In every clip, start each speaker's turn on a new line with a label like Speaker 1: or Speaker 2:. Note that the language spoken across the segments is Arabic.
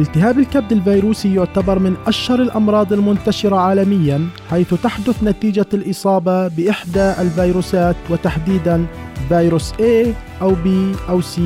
Speaker 1: التهاب الكبد الفيروسي يعتبر من أشهر الأمراض المنتشرة عالميا حيث تحدث نتيجة الإصابة بإحدى الفيروسات وتحديدا فيروس A أو B أو C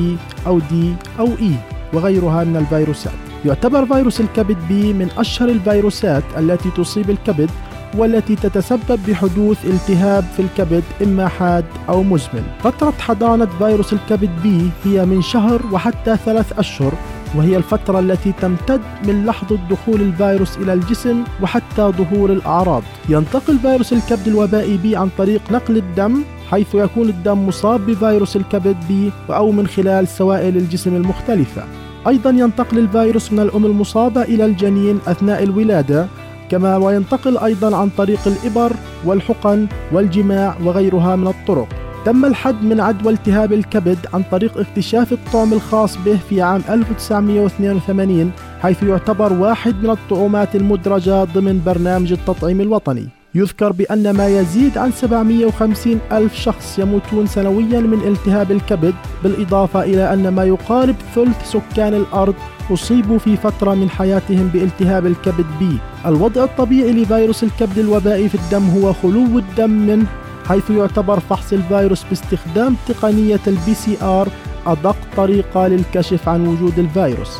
Speaker 1: أو D أو E وغيرها من الفيروسات. يعتبر فيروس الكبد B من أشهر الفيروسات التي تصيب الكبد والتي تتسبب بحدوث التهاب في الكبد إما حاد أو مزمن. فترة حضانة فيروس الكبد B هي من شهر وحتى ثلاث أشهر وهي الفترة التي تمتد من لحظة دخول الفيروس إلى الجسم وحتى ظهور الأعراض. ينتقل فيروس الكبد الوبائي بي عن طريق نقل الدم حيث يكون الدم مصاب بفيروس الكبد بي أو من خلال سوائل الجسم المختلفة. أيضا ينتقل الفيروس من الأم المصابة إلى الجنين أثناء الولادة كما وينتقل أيضا عن طريق الإبر والحقن والجماع وغيرها من الطرق. تم الحد من عدوى التهاب الكبد عن طريق اكتشاف الطعم الخاص به في عام 1982 حيث يعتبر واحد من الطعومات المدرجة ضمن برنامج التطعيم الوطني. يذكر بأن ما يزيد عن 750 ألف شخص يموتون سنويا من التهاب الكبد بالإضافة إلى أن ما يقارب ثلث سكان الأرض أصيبوا في فترة من حياتهم بالتهاب الكبد B. الوضع الطبيعي لفيروس الكبد الوبائي في الدم هو خلو الدم منه حيث يعتبر فحص الفيروس باستخدام تقنية ال PCR أدق طريقة للكشف عن وجود الفيروس.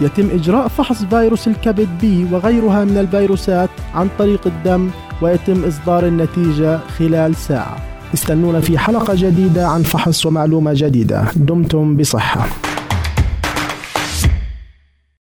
Speaker 1: يتم إجراء فحص فيروس الكبد بي وغيرها من الفيروسات عن طريق الدم ويتم إصدار النتيجة خلال ساعة. استنونا في حلقة جديدة عن فحص ومعلومة جديدة. دمتم بصحة.